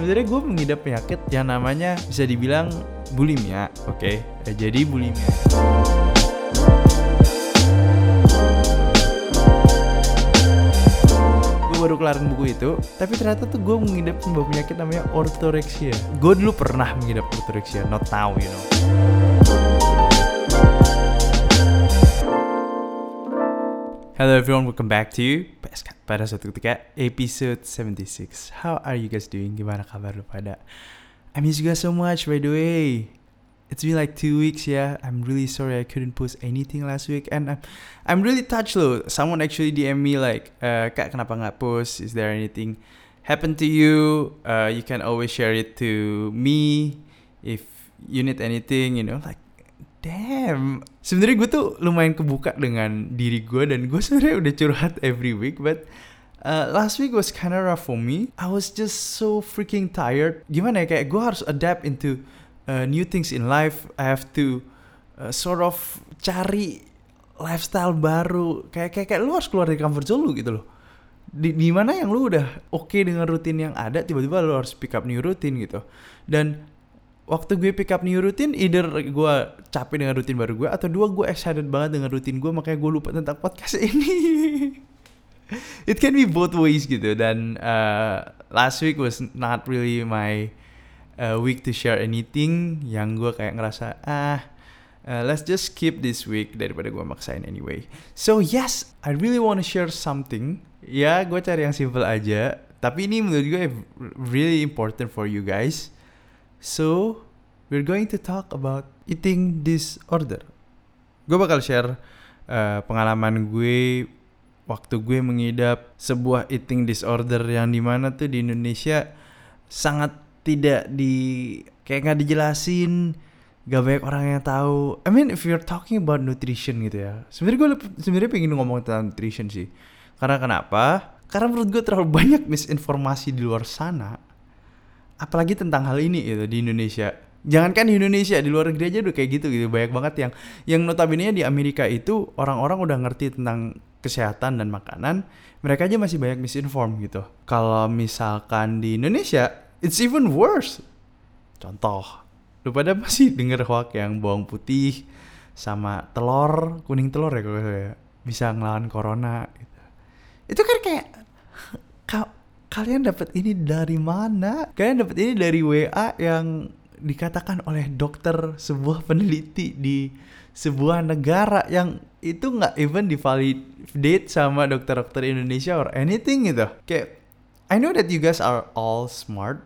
sebenarnya gue mengidap penyakit yang namanya bisa dibilang bulimia, oke? Okay? Eh, jadi bulimia. Gue baru kelarin buku itu, tapi ternyata tuh gue mengidap sebuah penyakit namanya orthorexia. Gue dulu pernah mengidap orthorexia, not now, you know. Hello everyone, welcome back to PSK pada suatu ketika episode 76. How are you guys doing? Gimana kabar lu pada? I miss you guys so much by the way. It's been like two weeks yeah I'm really sorry I couldn't post anything last week and I'm I'm really touched loh. Someone actually DM me like, uh, kak kenapa nggak post? Is there anything happen to you? Uh, you can always share it to me if you need anything. You know like damn. Sebenarnya gue tuh lumayan kebuka dengan diri gue dan gue sebenarnya udah curhat every week but uh, last week was kinda rough for me. I was just so freaking tired. Gimana ya kayak gue harus adapt into uh, new things in life. I have to uh, sort of cari lifestyle baru. Kayak kayak kayak lu harus keluar dari comfort zone lu gitu loh. Di, di mana yang lu udah oke okay dengan rutin yang ada tiba-tiba lu harus pick up new routine gitu. Dan waktu gue pick up new routine either gue capek dengan rutin baru gue atau dua gue excited banget dengan rutin gue makanya gue lupa tentang podcast ini. It can be both ways gitu dan uh, last week was not really my uh, week to share anything yang gue kayak ngerasa ah uh, let's just skip this week daripada gue maksain anyway. So yes I really want to share something. Ya gue cari yang simple aja tapi ini menurut gue really important for you guys So, we're going to talk about eating disorder. Gue bakal share uh, pengalaman gue waktu gue mengidap sebuah eating disorder yang di mana tuh di Indonesia sangat tidak di kayak nggak dijelasin gak banyak orang yang tahu. I mean if you're talking about nutrition gitu ya. Sebenarnya gue sebenarnya pengen ngomong tentang nutrition sih. Karena kenapa? Karena menurut gue terlalu banyak misinformasi di luar sana apalagi tentang hal ini gitu di Indonesia. Jangankan di Indonesia di luar negeri aja udah kayak gitu gitu. Banyak banget yang yang notabene di Amerika itu orang-orang udah ngerti tentang kesehatan dan makanan. Mereka aja masih banyak misinform gitu. Kalau misalkan di Indonesia it's even worse. Contoh lu pada masih denger hoax yang bawang putih sama telur kuning telur ya kalau ya. Bisa ngelawan corona gitu. Itu kan kayak kalian dapat ini dari mana? Kalian dapat ini dari WA yang dikatakan oleh dokter sebuah peneliti di sebuah negara yang itu nggak even divalidate sama dokter-dokter Indonesia or anything gitu. Kayak I know that you guys are all smart,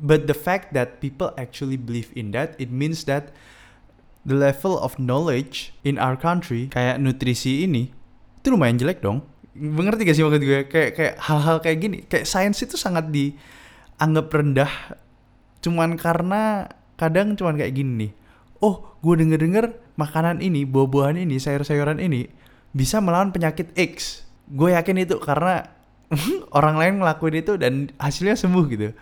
but the fact that people actually believe in that, it means that the level of knowledge in our country kayak nutrisi ini itu lumayan jelek dong mengerti gak sih maksud gue? Kayak kayak hal-hal kayak gini. Kayak sains itu sangat dianggap rendah cuman karena kadang cuman kayak gini nih. Oh gue denger denger makanan ini buah-buahan ini sayur-sayuran ini bisa melawan penyakit X. Gue yakin itu karena orang lain ngelakuin itu dan hasilnya sembuh gitu.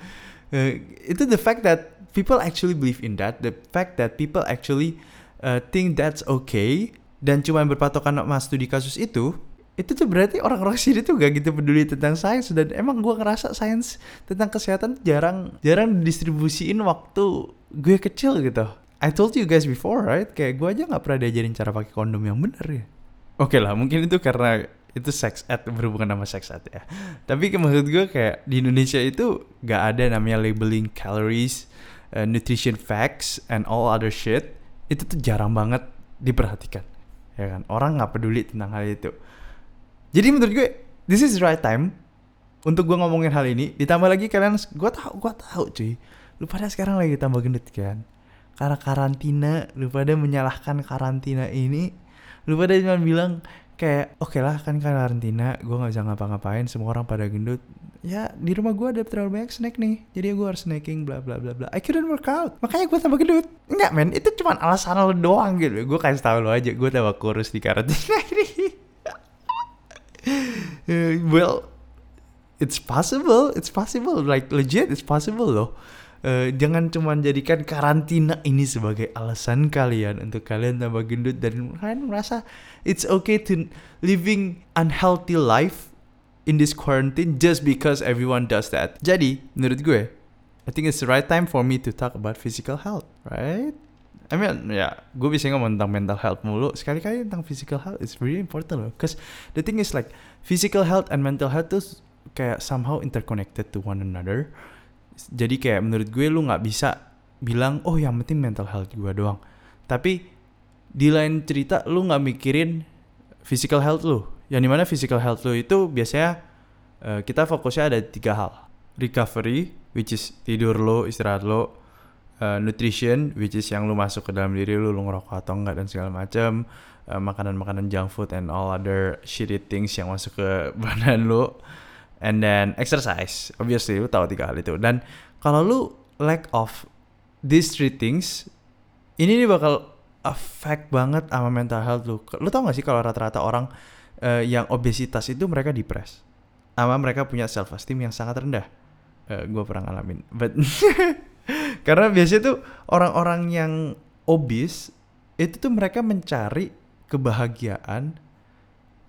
Uh, itu the fact that people actually believe in that the fact that people actually uh, think that's okay dan cuma berpatokan sama studi kasus itu itu tuh berarti orang-orang sini tuh gak gitu peduli tentang sains dan emang gue ngerasa sains tentang kesehatan jarang jarang distribusiin waktu gue kecil gitu. I told you guys before right, kayak gue aja nggak pernah diajarin cara pakai kondom yang bener ya. Oke okay lah, mungkin itu karena itu sex ed berhubungan sama sex ed ya. Tapi maksud gue kayak di Indonesia itu gak ada namanya labeling calories, uh, nutrition facts, and all other shit. Itu tuh jarang banget diperhatikan, ya kan? Orang nggak peduli tentang hal itu jadi menurut gue this is the right time untuk gue ngomongin hal ini. Ditambah lagi kalian gue tau gue tau cuy. Lu pada sekarang lagi tambah gendut kan. Karena karantina, lu pada menyalahkan karantina ini. Lu pada cuma bilang kayak oke okay lah kan karantina gue nggak bisa ngapa-ngapain semua orang pada gendut. Ya di rumah gue ada terlalu banyak snack nih. Jadi gue harus snacking bla bla bla bla. I couldn't work out. Makanya gue tambah gendut enggak men. Itu cuma alasan lo doang gitu. Gue kasih tau lo aja. Gue tambah kurus di karantina ini well, it's possible, it's possible, like legit, it's possible loh. Uh, jangan cuma jadikan karantina ini sebagai alasan kalian untuk kalian tambah gendut dan kalian merasa it's okay to living unhealthy life in this quarantine just because everyone does that. Jadi, menurut gue, I think it's the right time for me to talk about physical health, right? I mean, ya, gue bisa ngomong tentang mental health mulu. Sekali-kali tentang physical health, it's really important loh. Cause the thing is like, physical health and mental health tuh kayak somehow interconnected to one another. Jadi kayak menurut gue lu nggak bisa bilang, oh yang penting mental health gue doang. Tapi di lain cerita lu nggak mikirin physical health lu. Yang di mana physical health lu itu biasanya uh, kita fokusnya ada tiga hal. Recovery, which is tidur lo, istirahat lo. Uh, nutrition, which is yang lu masuk ke dalam diri lu, lu ngerokok atau enggak dan segala macam. Uh, makanan-makanan junk food and all other shitty things yang masuk ke badan lu. And then exercise, obviously lu tahu tiga hal itu. Dan kalau lu lack of these three things, ini nih bakal affect banget sama mental health lu. Lu tau gak sih kalau rata-rata orang uh, yang obesitas itu mereka depres, sama mereka punya self esteem yang sangat rendah. Uh, gue pernah ngalamin, but karena biasanya tuh orang-orang yang obes itu tuh mereka mencari kebahagiaan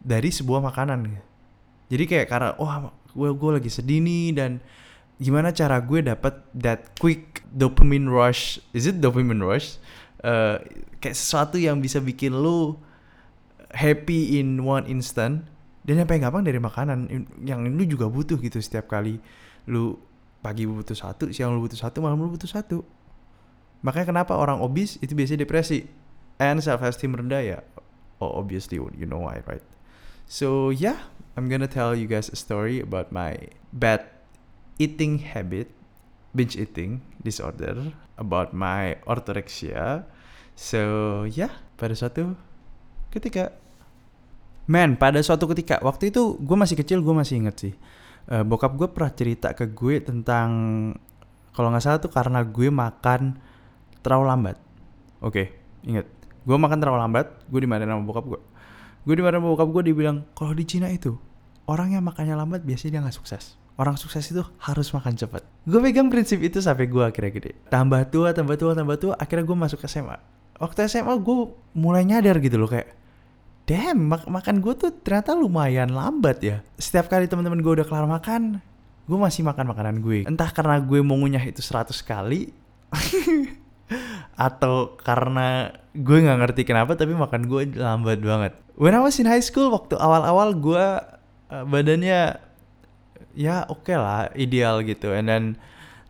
dari sebuah makanan. Jadi kayak karena wah gue gue lagi sedih nih dan gimana cara gue dapat that quick dopamine rush? Is it dopamine rush? Uh, kayak sesuatu yang bisa bikin lu happy in one instant dan yang paling gampang dari makanan yang lu juga butuh gitu setiap kali lu pagi butuh satu siang lu butuh satu malam lu butuh satu. Makanya kenapa orang obes itu biasanya depresi? And self esteem rendah ya? Oh obviously you know why right? So yeah I'm gonna tell you guys a story about my bad eating habit binge eating disorder about my orthorexia. So yeah, pada suatu ketika. Man, pada suatu ketika waktu itu gue masih kecil gue masih inget sih uh, bokap gue pernah cerita ke gue tentang kalau nggak salah tuh karena gue makan terlalu lambat. Oke, okay, inget. Gue makan terlalu lambat, gue dimarahin sama bokap gue. Gue dimarahin sama bokap gue, dia bilang kalau di Cina itu orang yang makannya lambat biasanya dia nggak sukses. Orang sukses itu harus makan cepat. Gue pegang prinsip itu sampai gue akhirnya gede. Tambah tua, tambah tua, tambah tua, akhirnya gue masuk ke SMA waktu SMA gue mulai nyadar gitu loh kayak damn mak makan gue tuh ternyata lumayan lambat ya. Setiap kali teman-teman gue udah kelar makan gue masih makan makanan gue. Entah karena gue mau ngunyah itu 100 kali atau karena gue nggak ngerti kenapa tapi makan gue lambat banget. When I was in high school waktu awal-awal gue uh, badannya ya oke okay lah ideal gitu. And then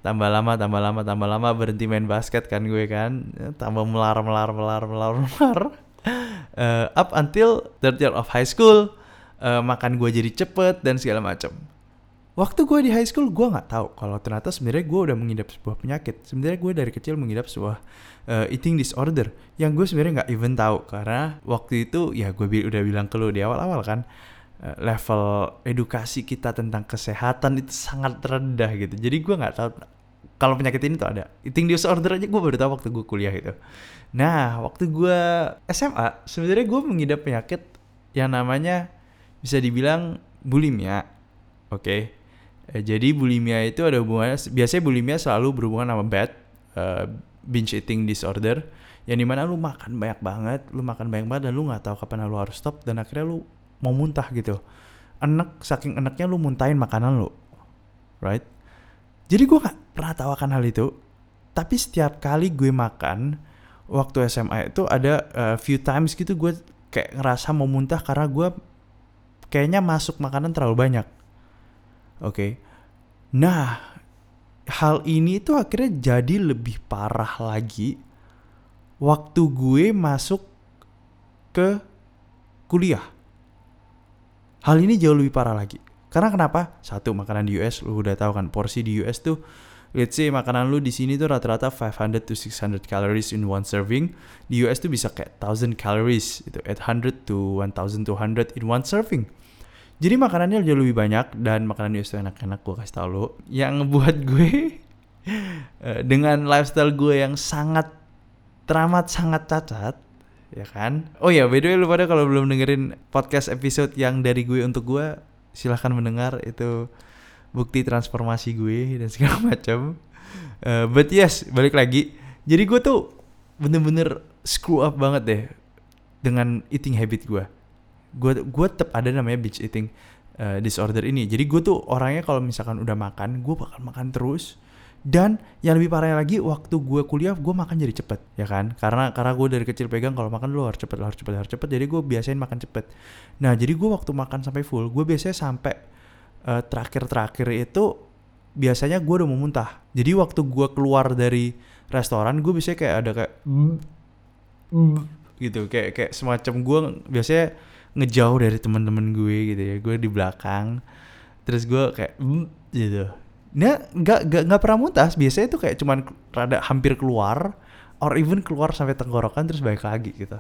tambah lama tambah lama tambah lama berhenti main basket kan gue kan. Tambah melar melar melar melar melar uh, up until third year of high school uh, makan gue jadi cepet dan segala macam waktu gue di high school gue nggak tahu kalau ternyata sebenarnya gue udah mengidap sebuah penyakit sebenarnya gue dari kecil mengidap sebuah uh, eating disorder yang gue sebenarnya nggak even tahu karena waktu itu ya gue bi udah bilang ke lo di awal-awal kan level edukasi kita tentang kesehatan itu sangat rendah gitu. Jadi gue nggak tahu kalau penyakit ini tuh ada. Eating disorder aja gue baru tahu waktu gue kuliah itu. Nah, waktu gue SMA, sebenarnya gue mengidap penyakit yang namanya bisa dibilang bulimia. Oke. Okay? Eh, jadi bulimia itu ada hubungannya, biasanya bulimia selalu berhubungan sama bad, uh, binge eating disorder. Yang di mana lu makan banyak banget, lu makan banyak banget dan lu nggak tahu kapan lu harus stop dan akhirnya lu mau muntah gitu. Enak, saking enaknya lu muntahin makanan lu. Right? Jadi gue gak pernah tahu akan hal itu. Tapi setiap kali gue makan waktu SMA itu ada uh, few times gitu gue kayak ngerasa mau muntah karena gue kayaknya masuk makanan terlalu banyak. Oke. Okay. Nah, hal ini tuh akhirnya jadi lebih parah lagi waktu gue masuk ke kuliah. Hal ini jauh lebih parah lagi. Karena kenapa? Satu makanan di US lu udah tahu kan porsi di US tuh let's say makanan lu di sini tuh rata-rata 500 to 600 calories in one serving. Di US tuh bisa kayak 1000 calories itu 800 to 1200 in one serving. Jadi makanannya jauh lebih banyak dan makanan US tuh enak-enak gue kasih tau lu. Yang buat gue eh, dengan lifestyle gue yang sangat teramat sangat cacat ya kan oh ya by the way lu pada kalau belum dengerin podcast episode yang dari gue untuk gue silahkan mendengar itu bukti transformasi gue dan segala macam. Uh, but yes, balik lagi. Jadi gue tuh bener-bener screw up banget deh dengan eating habit gue. Gue gue tetap ada namanya binge eating uh, disorder ini. Jadi gue tuh orangnya kalau misalkan udah makan, gue bakal makan terus dan yang lebih parahnya lagi waktu gue kuliah gue makan jadi cepet ya kan karena karena gue dari kecil pegang kalau makan lu harus cepet lu harus cepet harus cepet jadi gue biasain makan cepet nah jadi gue waktu makan sampai full gue biasanya sampai uh, terakhir-terakhir itu biasanya gue udah mau muntah. Jadi waktu gue keluar dari restoran gue biasanya kayak ada kayak gitu kayak kayak semacam gue biasanya ngejauh dari teman-teman gue gitu ya. Gue di belakang terus gue kayak gitu. Nah nggak nggak nggak pernah muntah. Biasanya itu kayak cuman rada hampir keluar or even keluar sampai tenggorokan terus balik lagi gitu.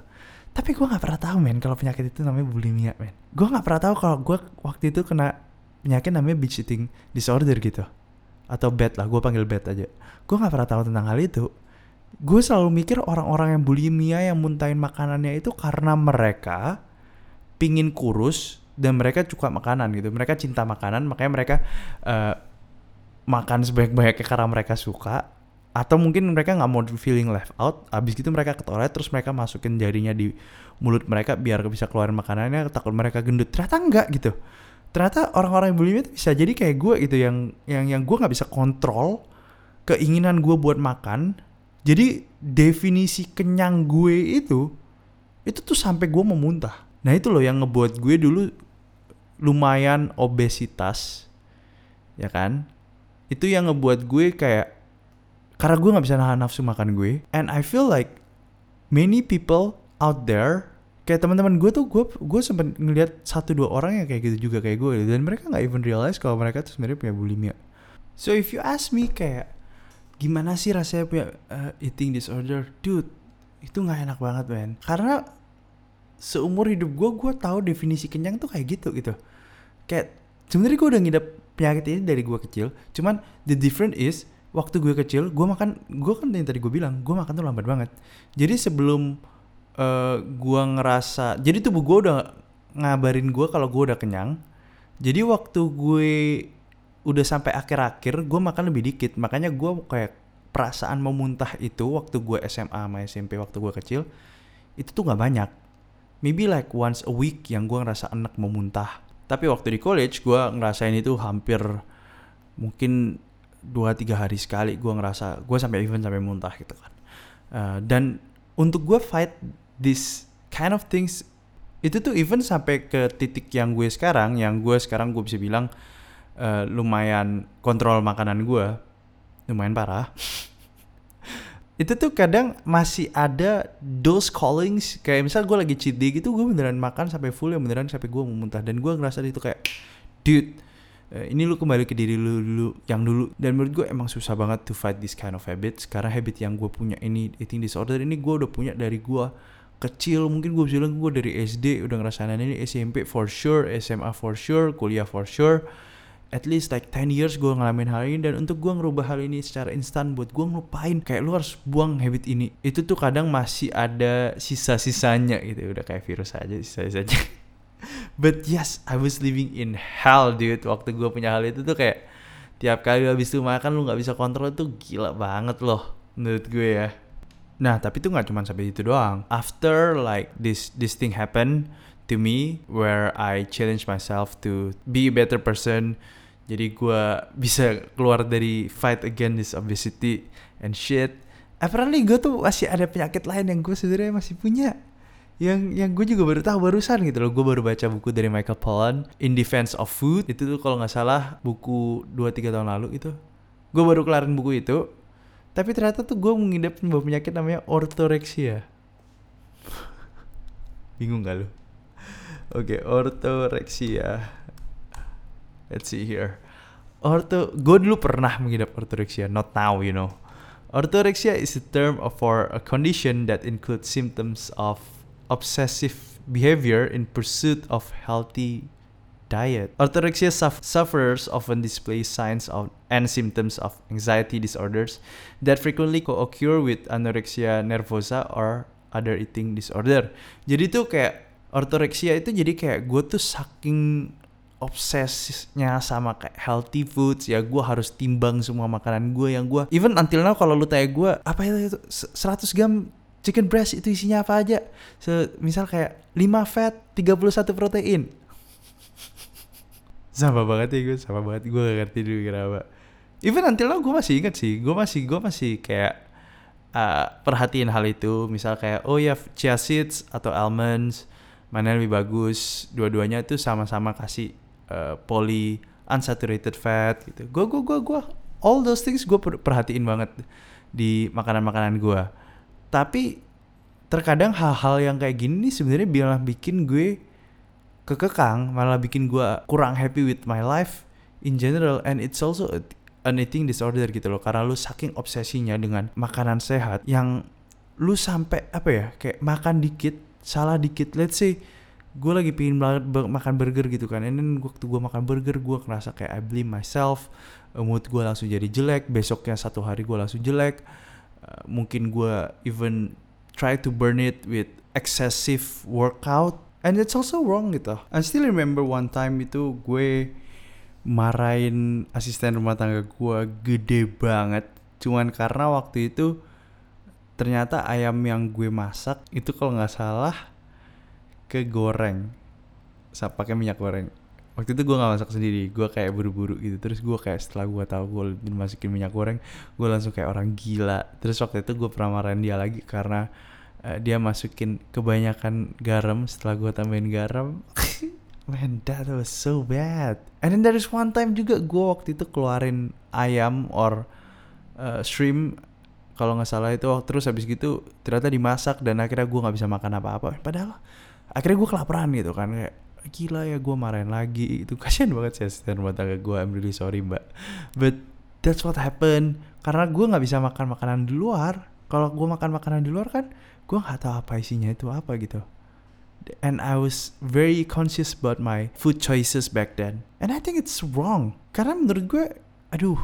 Tapi gue nggak pernah tahu men kalau penyakit itu namanya bulimia men. Gue nggak pernah tahu kalau gue waktu itu kena penyakit namanya binge eating disorder gitu. Atau bad lah gue panggil bad aja. Gue nggak pernah tahu tentang hal itu. Gue selalu mikir orang-orang yang bulimia yang muntahin makanannya itu karena mereka pingin kurus dan mereka suka makanan gitu. Mereka cinta makanan makanya mereka uh, makan sebanyak-banyaknya karena mereka suka. Atau mungkin mereka nggak mau feeling left out. Abis gitu mereka ke toilet terus mereka masukin jarinya di mulut mereka biar bisa keluarin makanannya. Takut mereka gendut. Ternyata enggak gitu ternyata orang-orang yang bulimia itu bisa jadi kayak gue gitu yang yang yang gue nggak bisa kontrol keinginan gue buat makan. Jadi definisi kenyang gue itu itu tuh sampai gue mau muntah. Nah itu loh yang ngebuat gue dulu lumayan obesitas ya kan? Itu yang ngebuat gue kayak karena gue nggak bisa nahan nafsu makan gue. And I feel like many people out there kayak teman-teman gue tuh gue gue sempet ngeliat satu dua orang yang kayak gitu juga kayak gue dan mereka nggak even realize kalau mereka tuh sebenarnya punya bulimia. So if you ask me kayak gimana sih rasanya punya uh, eating disorder? Dude itu nggak enak banget men. Karena seumur hidup gue gue tahu definisi kenyang tuh kayak gitu gitu. Kayak sebenarnya gue udah ngidap penyakit ini dari gue kecil. Cuman the difference is waktu gue kecil gue makan gue kan yang tadi gue bilang gue makan tuh lambat banget. Jadi sebelum uh, gue ngerasa jadi tubuh gue udah ngabarin gue kalau gue udah kenyang. Jadi waktu gue udah sampai akhir-akhir gue makan lebih dikit. Makanya gue kayak perasaan mau muntah itu waktu gue SMA sama SMP waktu gue kecil itu tuh nggak banyak. Maybe like once a week yang gue ngerasa enak mau muntah. Tapi waktu di college gue ngerasain itu hampir mungkin dua tiga hari sekali gue ngerasa gue sampai even sampai muntah gitu kan. Uh, dan untuk gue fight this kind of things itu tuh even sampai ke titik yang gue sekarang yang gue sekarang gue bisa bilang uh, lumayan kontrol makanan gue lumayan parah. Itu tuh kadang masih ada those callings kayak misal gue lagi cheat day gitu gue beneran makan sampai full yang beneran sampai gue mau muntah. Dan gue ngerasa itu kayak dude eh, ini lu kembali ke diri lu dulu yang dulu. Dan menurut gue emang susah banget to fight this kind of habits karena habit yang gue punya ini eating disorder ini gue udah punya dari gue kecil mungkin gue bilang gue dari SD udah ngerasain ini SMP for sure SMA for sure kuliah for sure. At least like 10 years gue ngalamin hal ini dan untuk gue ngerubah hal ini secara instan buat gue ngelupain kayak lu harus buang habit ini. Itu tuh kadang masih ada sisa-sisanya gitu udah kayak virus aja sisa-sisanya. But yes I was living in hell dude. Waktu gue punya hal itu tuh kayak tiap kali habis itu makan lu nggak bisa kontrol tuh gila banget loh menurut gue ya nah tapi tuh nggak cuma sampai itu doang. After like this this thing happen to me where I challenge myself to be a better person. Jadi gue bisa keluar dari fight against this obesity and shit. Apparently gue tuh masih ada penyakit lain yang gue sebenarnya masih punya. Yang yang gue juga baru tahu barusan gitu loh. Gue baru baca buku dari Michael Pollan In Defense of Food. Itu tuh kalau nggak salah buku 2-3 tahun lalu itu. Gue baru kelarin buku itu tapi ternyata tuh gue mengidap sebuah penyakit namanya orthorexia bingung gak lo oke okay, orthorexia let's see here. Ortho gue dulu pernah mengidap orthorexia not now you know. Orthorexia is a term for a condition that includes symptoms of obsessive behavior in pursuit of healthy diet. Orthorexia sufferers often display signs of and symptoms of anxiety disorders that frequently co-occur with anorexia nervosa or other eating disorder. Jadi tuh kayak orthorexia itu jadi kayak gue tuh saking obsesnya sama kayak healthy foods ya gue harus timbang semua makanan gue yang gue even until now kalau lu tanya gue apa itu 100 gram chicken breast itu isinya apa aja so, misal kayak 5 fat 31 protein sama banget ya gue sama banget. Gue gak ngerti dulu kenapa. Even until now gue masih inget sih. Gue masih gue masih kayak uh, perhatiin hal itu. Misal kayak oh ya chia seeds atau almonds mana yang lebih bagus. Dua-duanya itu sama-sama kasih uh, poly unsaturated fat gitu. Gue gue gue gue all those things gue perhatiin banget di makanan-makanan gue. Tapi terkadang hal-hal yang kayak gini sebenarnya biarlah bikin gue kekekang malah bikin gue kurang happy with my life in general. And it's also a, an eating disorder gitu loh karena lu saking obsesinya dengan makanan sehat yang lu sampai apa ya kayak makan dikit salah dikit. Let's say gue lagi pingin makan burger gitu kan and waktu gue makan burger gue ngerasa kayak I blame myself mood gue langsung jadi jelek besoknya satu hari gue langsung jelek uh, mungkin gue even try to burn it with excessive workout and it's also wrong gitu. I still remember one time itu gue marahin asisten rumah tangga gue gede banget. Cuman karena waktu itu ternyata ayam yang gue masak itu kalau nggak salah kegoreng. Pakai minyak goreng. Waktu itu gue nggak masak sendiri gue kayak buru-buru gitu. Terus gue kayak setelah gue tahu gue dimasukin minyak goreng gue langsung kayak orang gila. Terus waktu itu gue pernah marahin dia lagi karena uh, dia masukin kebanyakan garam setelah gue tambahin garam. Man, that was so bad. And then there is one time juga gue waktu itu keluarin ayam or uh, shrimp kalau nggak salah itu. Terus habis gitu ternyata dimasak dan akhirnya gue nggak bisa makan apa-apa. Padahal akhirnya gue kelaparan gitu kan kayak gila ya gue marahin lagi. Itu kasian banget sih asisten rumah tangga gue I'm really sorry mbak. But that's what happened. Karena gue nggak bisa makan makanan di luar. Kalau gue makan makanan di luar kan gue nggak tahu apa isinya itu apa gitu and I was very conscious about my food choices back then. And I think it's wrong. Karena menurut gue, aduh,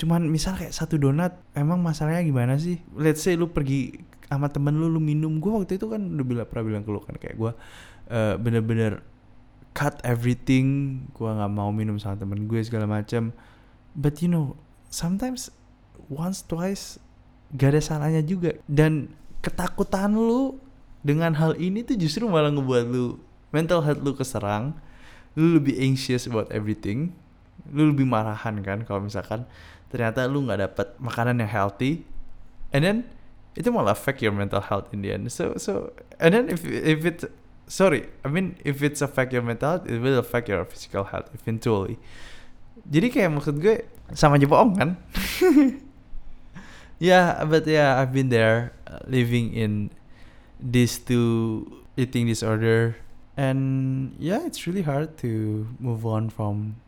cuman misal kayak satu donat, emang masalahnya gimana sih? Let's say lu pergi sama temen lu, lu minum. Gue waktu itu kan udah bilang, pernah bilang ke lu kan, kayak gue uh, bener-bener cut everything. Gue nggak mau minum sama temen gue segala macam. But you know, sometimes once, twice, gak ada salahnya juga. Dan ketakutan lu dengan hal ini tuh justru malah ngebuat lu mental health lu keserang. Lu lebih anxious about everything. Lu lebih marahan kan kalau misalkan ternyata lu nggak dapet makanan yang healthy. And then itu malah affect your mental health in the end. So so and then if if it sorry I mean if it's affect your mental health it will affect your physical health eventually. Jadi kayak maksud gue sama aja bohong kan yeah but yeah I've been there uh, living in these two eating disorder. And yeah it's really hard to move on from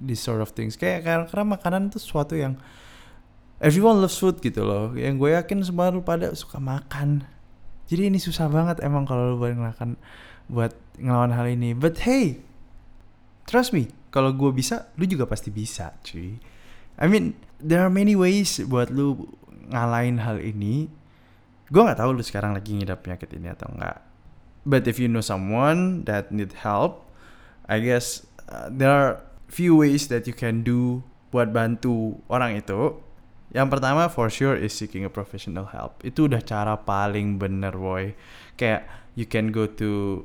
these sort of things. Kayak karena, makanan itu sesuatu yang everyone loves food gitu loh. Yang gue yakin semua lu pada suka makan. Jadi ini susah banget emang kalau lu buat ngelakan buat ngelawan hal ini. But hey trust me kalau gue bisa lu juga pasti bisa cuy I mean there are many ways buat lu ngalahin hal ini. Gue nggak tahu lu sekarang lagi ngidap penyakit ini atau enggak but if you know someone that need help I guess uh, there are few ways that you can do buat bantu orang itu. Yang pertama for sure is seeking a professional help. Itu udah cara paling bener boy. Kayak you can go to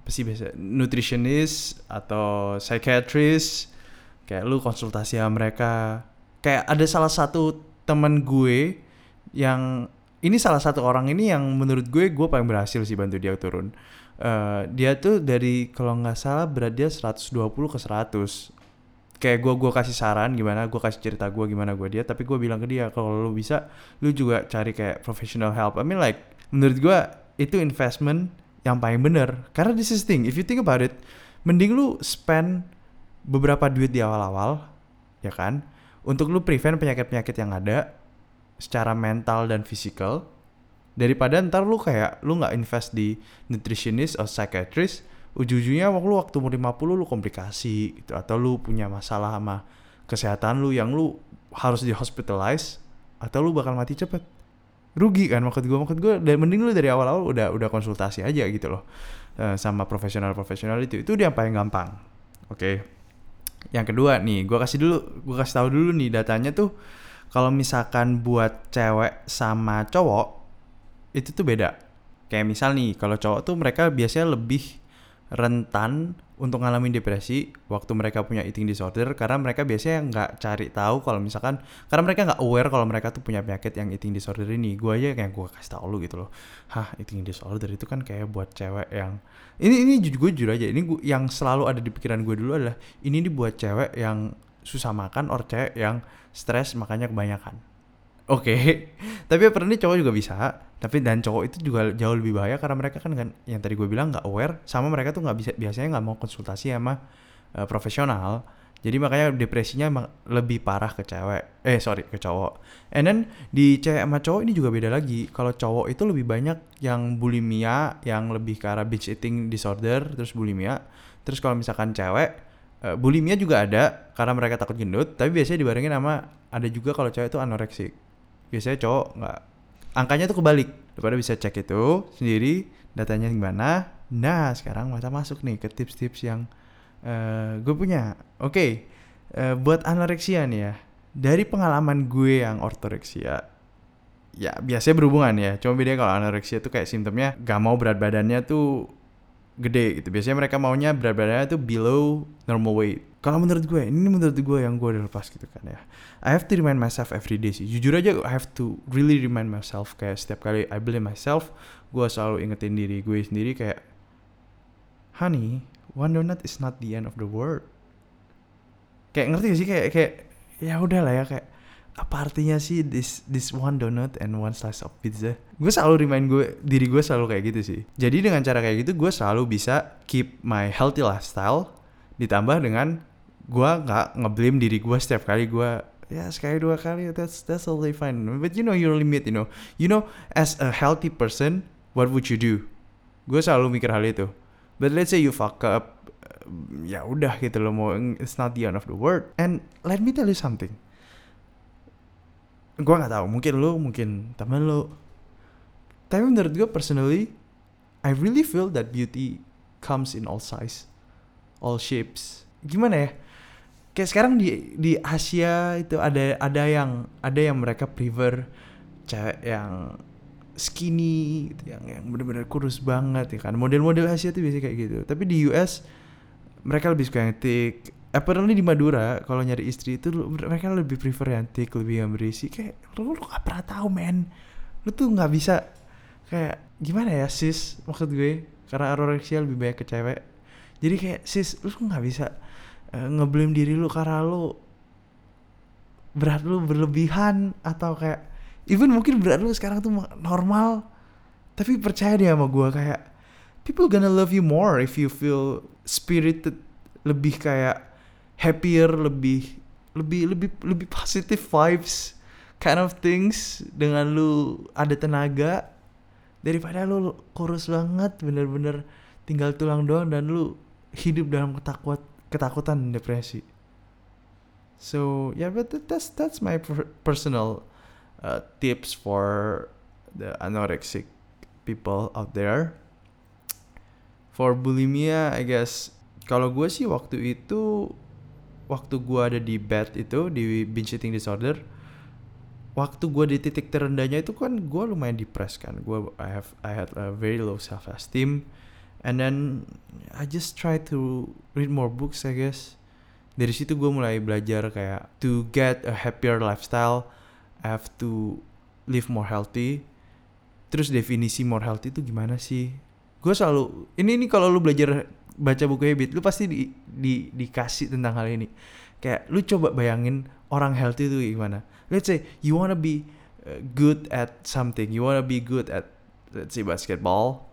apa sih biasa nutritionist atau psychiatrist. Kayak lu konsultasi sama mereka kayak ada salah satu temen gue yang ini salah satu orang ini yang menurut gue gue paling berhasil sih bantu dia turun. Uh, dia tuh dari kalau nggak salah berat dia 120 ke 100 kayak gue gue kasih saran gimana gue kasih cerita gue gimana gue dia tapi gue bilang ke dia kalau lu bisa lu juga cari kayak professional help. I mean like menurut gue itu investment yang paling bener. Karena this is thing if you think about it mending lu spend beberapa duit di awal-awal ya kan untuk lu prevent penyakit-penyakit yang ada secara mental dan fisikal daripada ntar lu kayak lu nggak invest di nutritionist atau psychiatrist ujung-ujungnya waktu lu waktu umur 50 lu komplikasi gitu atau lu punya masalah sama kesehatan lu yang lu harus di hospitalize atau lu bakal mati cepet. Rugi kan maksud gue maksud gue dan mending lu dari awal-awal udah udah konsultasi aja gitu loh uh, sama profesional profesional itu. Itu dia yang paling gampang oke? okay. Yang kedua nih gue kasih dulu gue kasih tahu dulu nih datanya tuh kalau misalkan buat cewek sama cowok itu tuh beda. Kayak misal nih kalau cowok tuh mereka biasanya lebih rentan untuk ngalamin depresi waktu mereka punya eating disorder karena mereka biasanya nggak cari tahu kalau misalkan karena mereka nggak aware kalau mereka tuh punya penyakit yang eating disorder ini. Gue aja kayak gue kasih tau lu gitu loh. Hah eating disorder itu kan kayak buat cewek yang ini ini gue jujur aja ini gua, yang selalu ada di pikiran gue dulu adalah ini dibuat cewek yang susah makan or cewek yang stres makanya kebanyakan Oke, okay. tapi apparently cowok juga bisa. Tapi dan cowok itu juga jauh lebih bahaya karena mereka kan kan yang tadi gue bilang nggak aware, sama mereka tuh nggak bisa biasanya nggak mau konsultasi sama uh, profesional. Jadi makanya depresinya lebih parah ke cewek. Eh sorry ke cowok. And then di cewek sama cowok ini juga beda lagi. Kalau cowok itu lebih banyak yang bulimia, yang lebih ke arah binge eating disorder, terus bulimia. Terus kalau misalkan cewek, uh, bulimia juga ada karena mereka takut gendut. Tapi biasanya dibarengin sama ada juga kalau cewek itu anoreksik biasanya cowok nggak. Angkanya tuh kebalik. Daripada bisa cek itu sendiri datanya gimana nah sekarang mata masuk nih ke tips-tips yang uh, gue punya. Oke okay, uh, eh, buat anoreksia nih ya. Dari pengalaman gue yang ortoreksia ya biasanya berhubungan ya. Cuma beda kalau anoreksia tuh kayak simptomnya gak mau berat badannya tuh gede gitu. Biasanya mereka maunya berat badannya tuh below normal weight kalau menurut gue ini menurut gue yang gue udah lepas gitu kan ya. I have to remind myself every day sih. Jujur aja I have to really remind myself kayak setiap kali I blame myself gue selalu ingetin diri gue sendiri kayak honey one donut is not the end of the world. Kayak ngerti gak sih? Kayak kayak ya udah lah ya kayak apa artinya sih this this one donut and one slice of pizza? Gue selalu remind gue diri gue selalu kayak gitu sih. Jadi dengan cara kayak gitu gue selalu bisa keep my healthy lifestyle ditambah dengan gue nggak ngeblame diri gue setiap kali gue ya sekali dua kali that's that's totally fine. But you know your limit you know. You know as a healthy person what would you do? Gue selalu mikir hal itu. But let's say you fuck up ya udah gitu loh mau it's not the end of the world. And let me tell you something. Gue nggak tahu mungkin lo mungkin temen lo tapi menurut gue personally I really feel that beauty comes in all size all shapes. Gimana ya kayak sekarang di di Asia itu ada ada yang ada yang mereka prefer cewek yang skinny gitu, yang yang benar-benar kurus banget ya kan. Model-model Asia tuh biasanya kayak gitu. Tapi di US mereka lebih suka yang thick. Apparently di Madura kalau nyari istri itu mereka lebih prefer yang thick lebih yang berisi. Kayak lu, lu gak pernah tahu men. Lu tuh nggak bisa kayak gimana ya sis maksud gue? Karena anoreksia lebih banyak ke cewek. Jadi kayak sis lu nggak bisa ngeblame diri lu karena lu. Berat lu berlebihan atau kayak even mungkin berat lu sekarang tuh normal. Tapi percaya deh sama gue kayak people gonna love you more if you feel spirited lebih kayak happier lebih lebih lebih lebih positive vibes kind of things dengan lu ada tenaga. Daripada lu kurus banget bener-bener tinggal tulang doang dan lu hidup dalam ketakut ketakutan depresi. So yeah but that's that's my personal uh, tips for the anorexic people out there. For bulimia I guess kalau gue sih waktu itu waktu gue ada di bed itu di binge eating disorder waktu gue di titik terendahnya itu kan gue lumayan depres kan. Gue I have I had a very low self esteem and then I just try to read more books I guess. Dari situ gue mulai belajar kayak to get a happier lifestyle I have to live more healthy. Terus definisi more healthy itu gimana sih? Gue selalu ini ini kalau lu belajar baca buku habit lu pasti di, di dikasih tentang hal ini. Kayak lu coba bayangin orang healthy itu gimana. Let's say you wanna be uh, good at something. You wanna be good at let's say basketball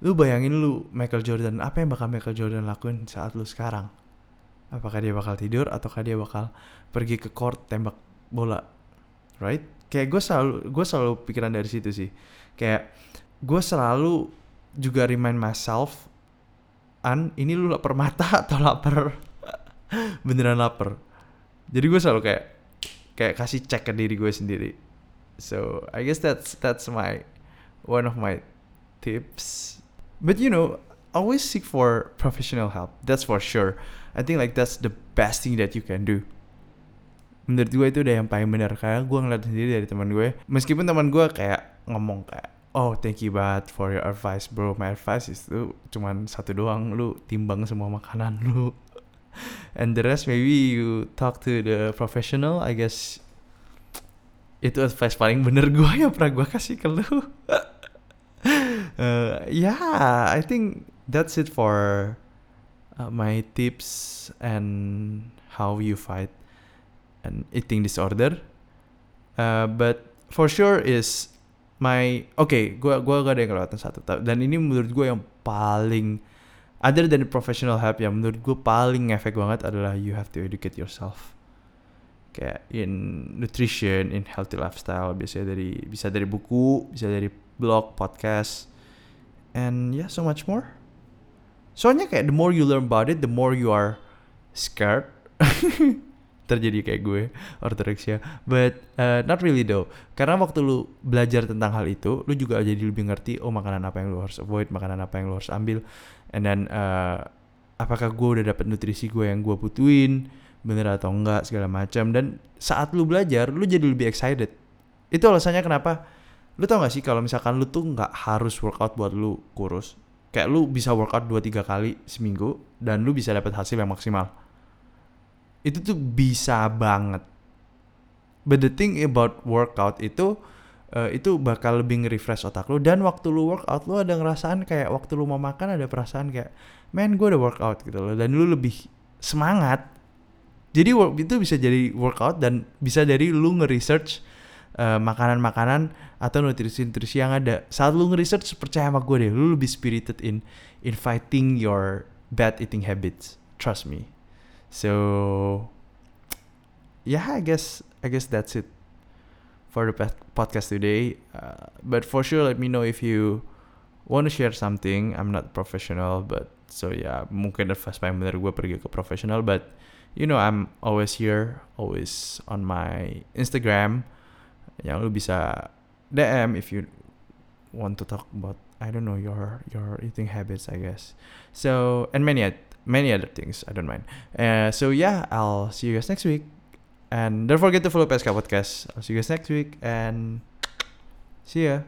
lu bayangin lu Michael Jordan apa yang bakal Michael Jordan lakuin saat lu sekarang? Apakah dia bakal tidur ataukah dia bakal pergi ke court tembak bola? Right? Kayak gue selalu gue selalu pikiran dari situ sih. Kayak gue selalu juga remind myself an ini lu lapar mata atau lapar? Beneran lapar. Jadi gue selalu kayak kayak kasih cek ke diri gue sendiri. So I guess that's that's my one of my tips but you know always seek for professional help that's for sure. I think like that's the best thing that you can do. Menurut gue itu udah yang paling benar karena gue ngeliat sendiri dari teman gue meskipun teman gue kayak ngomong kayak oh thank you banget for your advice bro. My advice is tuh cuman satu doang lu timbang semua makanan lu. And the rest maybe you talk to the professional I guess. Itu advice paling bener gue ya pernah gue kasih ke lu uh, yeah I think that's it for uh, my tips and how you fight an eating disorder. Uh, but for sure is my okay, gua gua gak ada yang kelewatan satu dan ini menurut gue yang paling other than professional help yang menurut gue paling efek banget adalah you have to educate yourself. Kayak in nutrition, in healthy lifestyle biasanya dari bisa dari buku, bisa dari blog, podcast, and yeah so much more. Soalnya kayak the more you learn about it, the more you are scared. terjadi kayak gue ortoreksia but uh, not really though. Karena waktu lu belajar tentang hal itu lu juga jadi lebih ngerti oh makanan apa yang lu harus avoid makanan apa yang lu harus ambil. And then uh, apakah gue udah dapet nutrisi gue yang gue butuhin bener atau enggak segala macam. Dan saat lu belajar lu jadi lebih excited. Itu alasannya kenapa lu tau gak sih kalau misalkan lu tuh nggak harus workout buat lu kurus kayak lu bisa workout 2-3 kali seminggu dan lu bisa dapat hasil yang maksimal. Itu tuh bisa banget. But the thing about workout itu uh, itu bakal lebih nge-refresh otak lu dan waktu lu workout lu ada ngerasaan kayak waktu lu mau makan ada perasaan kayak man gue udah workout gitu loh. Dan lu lebih semangat. Jadi itu bisa jadi workout dan bisa dari lu nge-research uh, makanan-makanan atau nutrisi-nutrisi yang ada. Saat lu nge-research percaya sama gue deh, lu lebih spirited in in fighting your bad eating habits. Trust me. So yeah, I guess I guess that's it for the podcast today. Uh, but for sure, let me know if you want to share something. I'm not professional, but so yeah, mungkin advice paling bener gue pergi ke profesional, but you know I'm always here, always on my Instagram. Yang lu bisa DM if you want to talk about I don't know your your eating habits, I guess. So and many many other things, I don't mind. Uh, so yeah, I'll see you guys next week. And don't forget to follow PSK Podcast. I'll see you guys next week and see ya.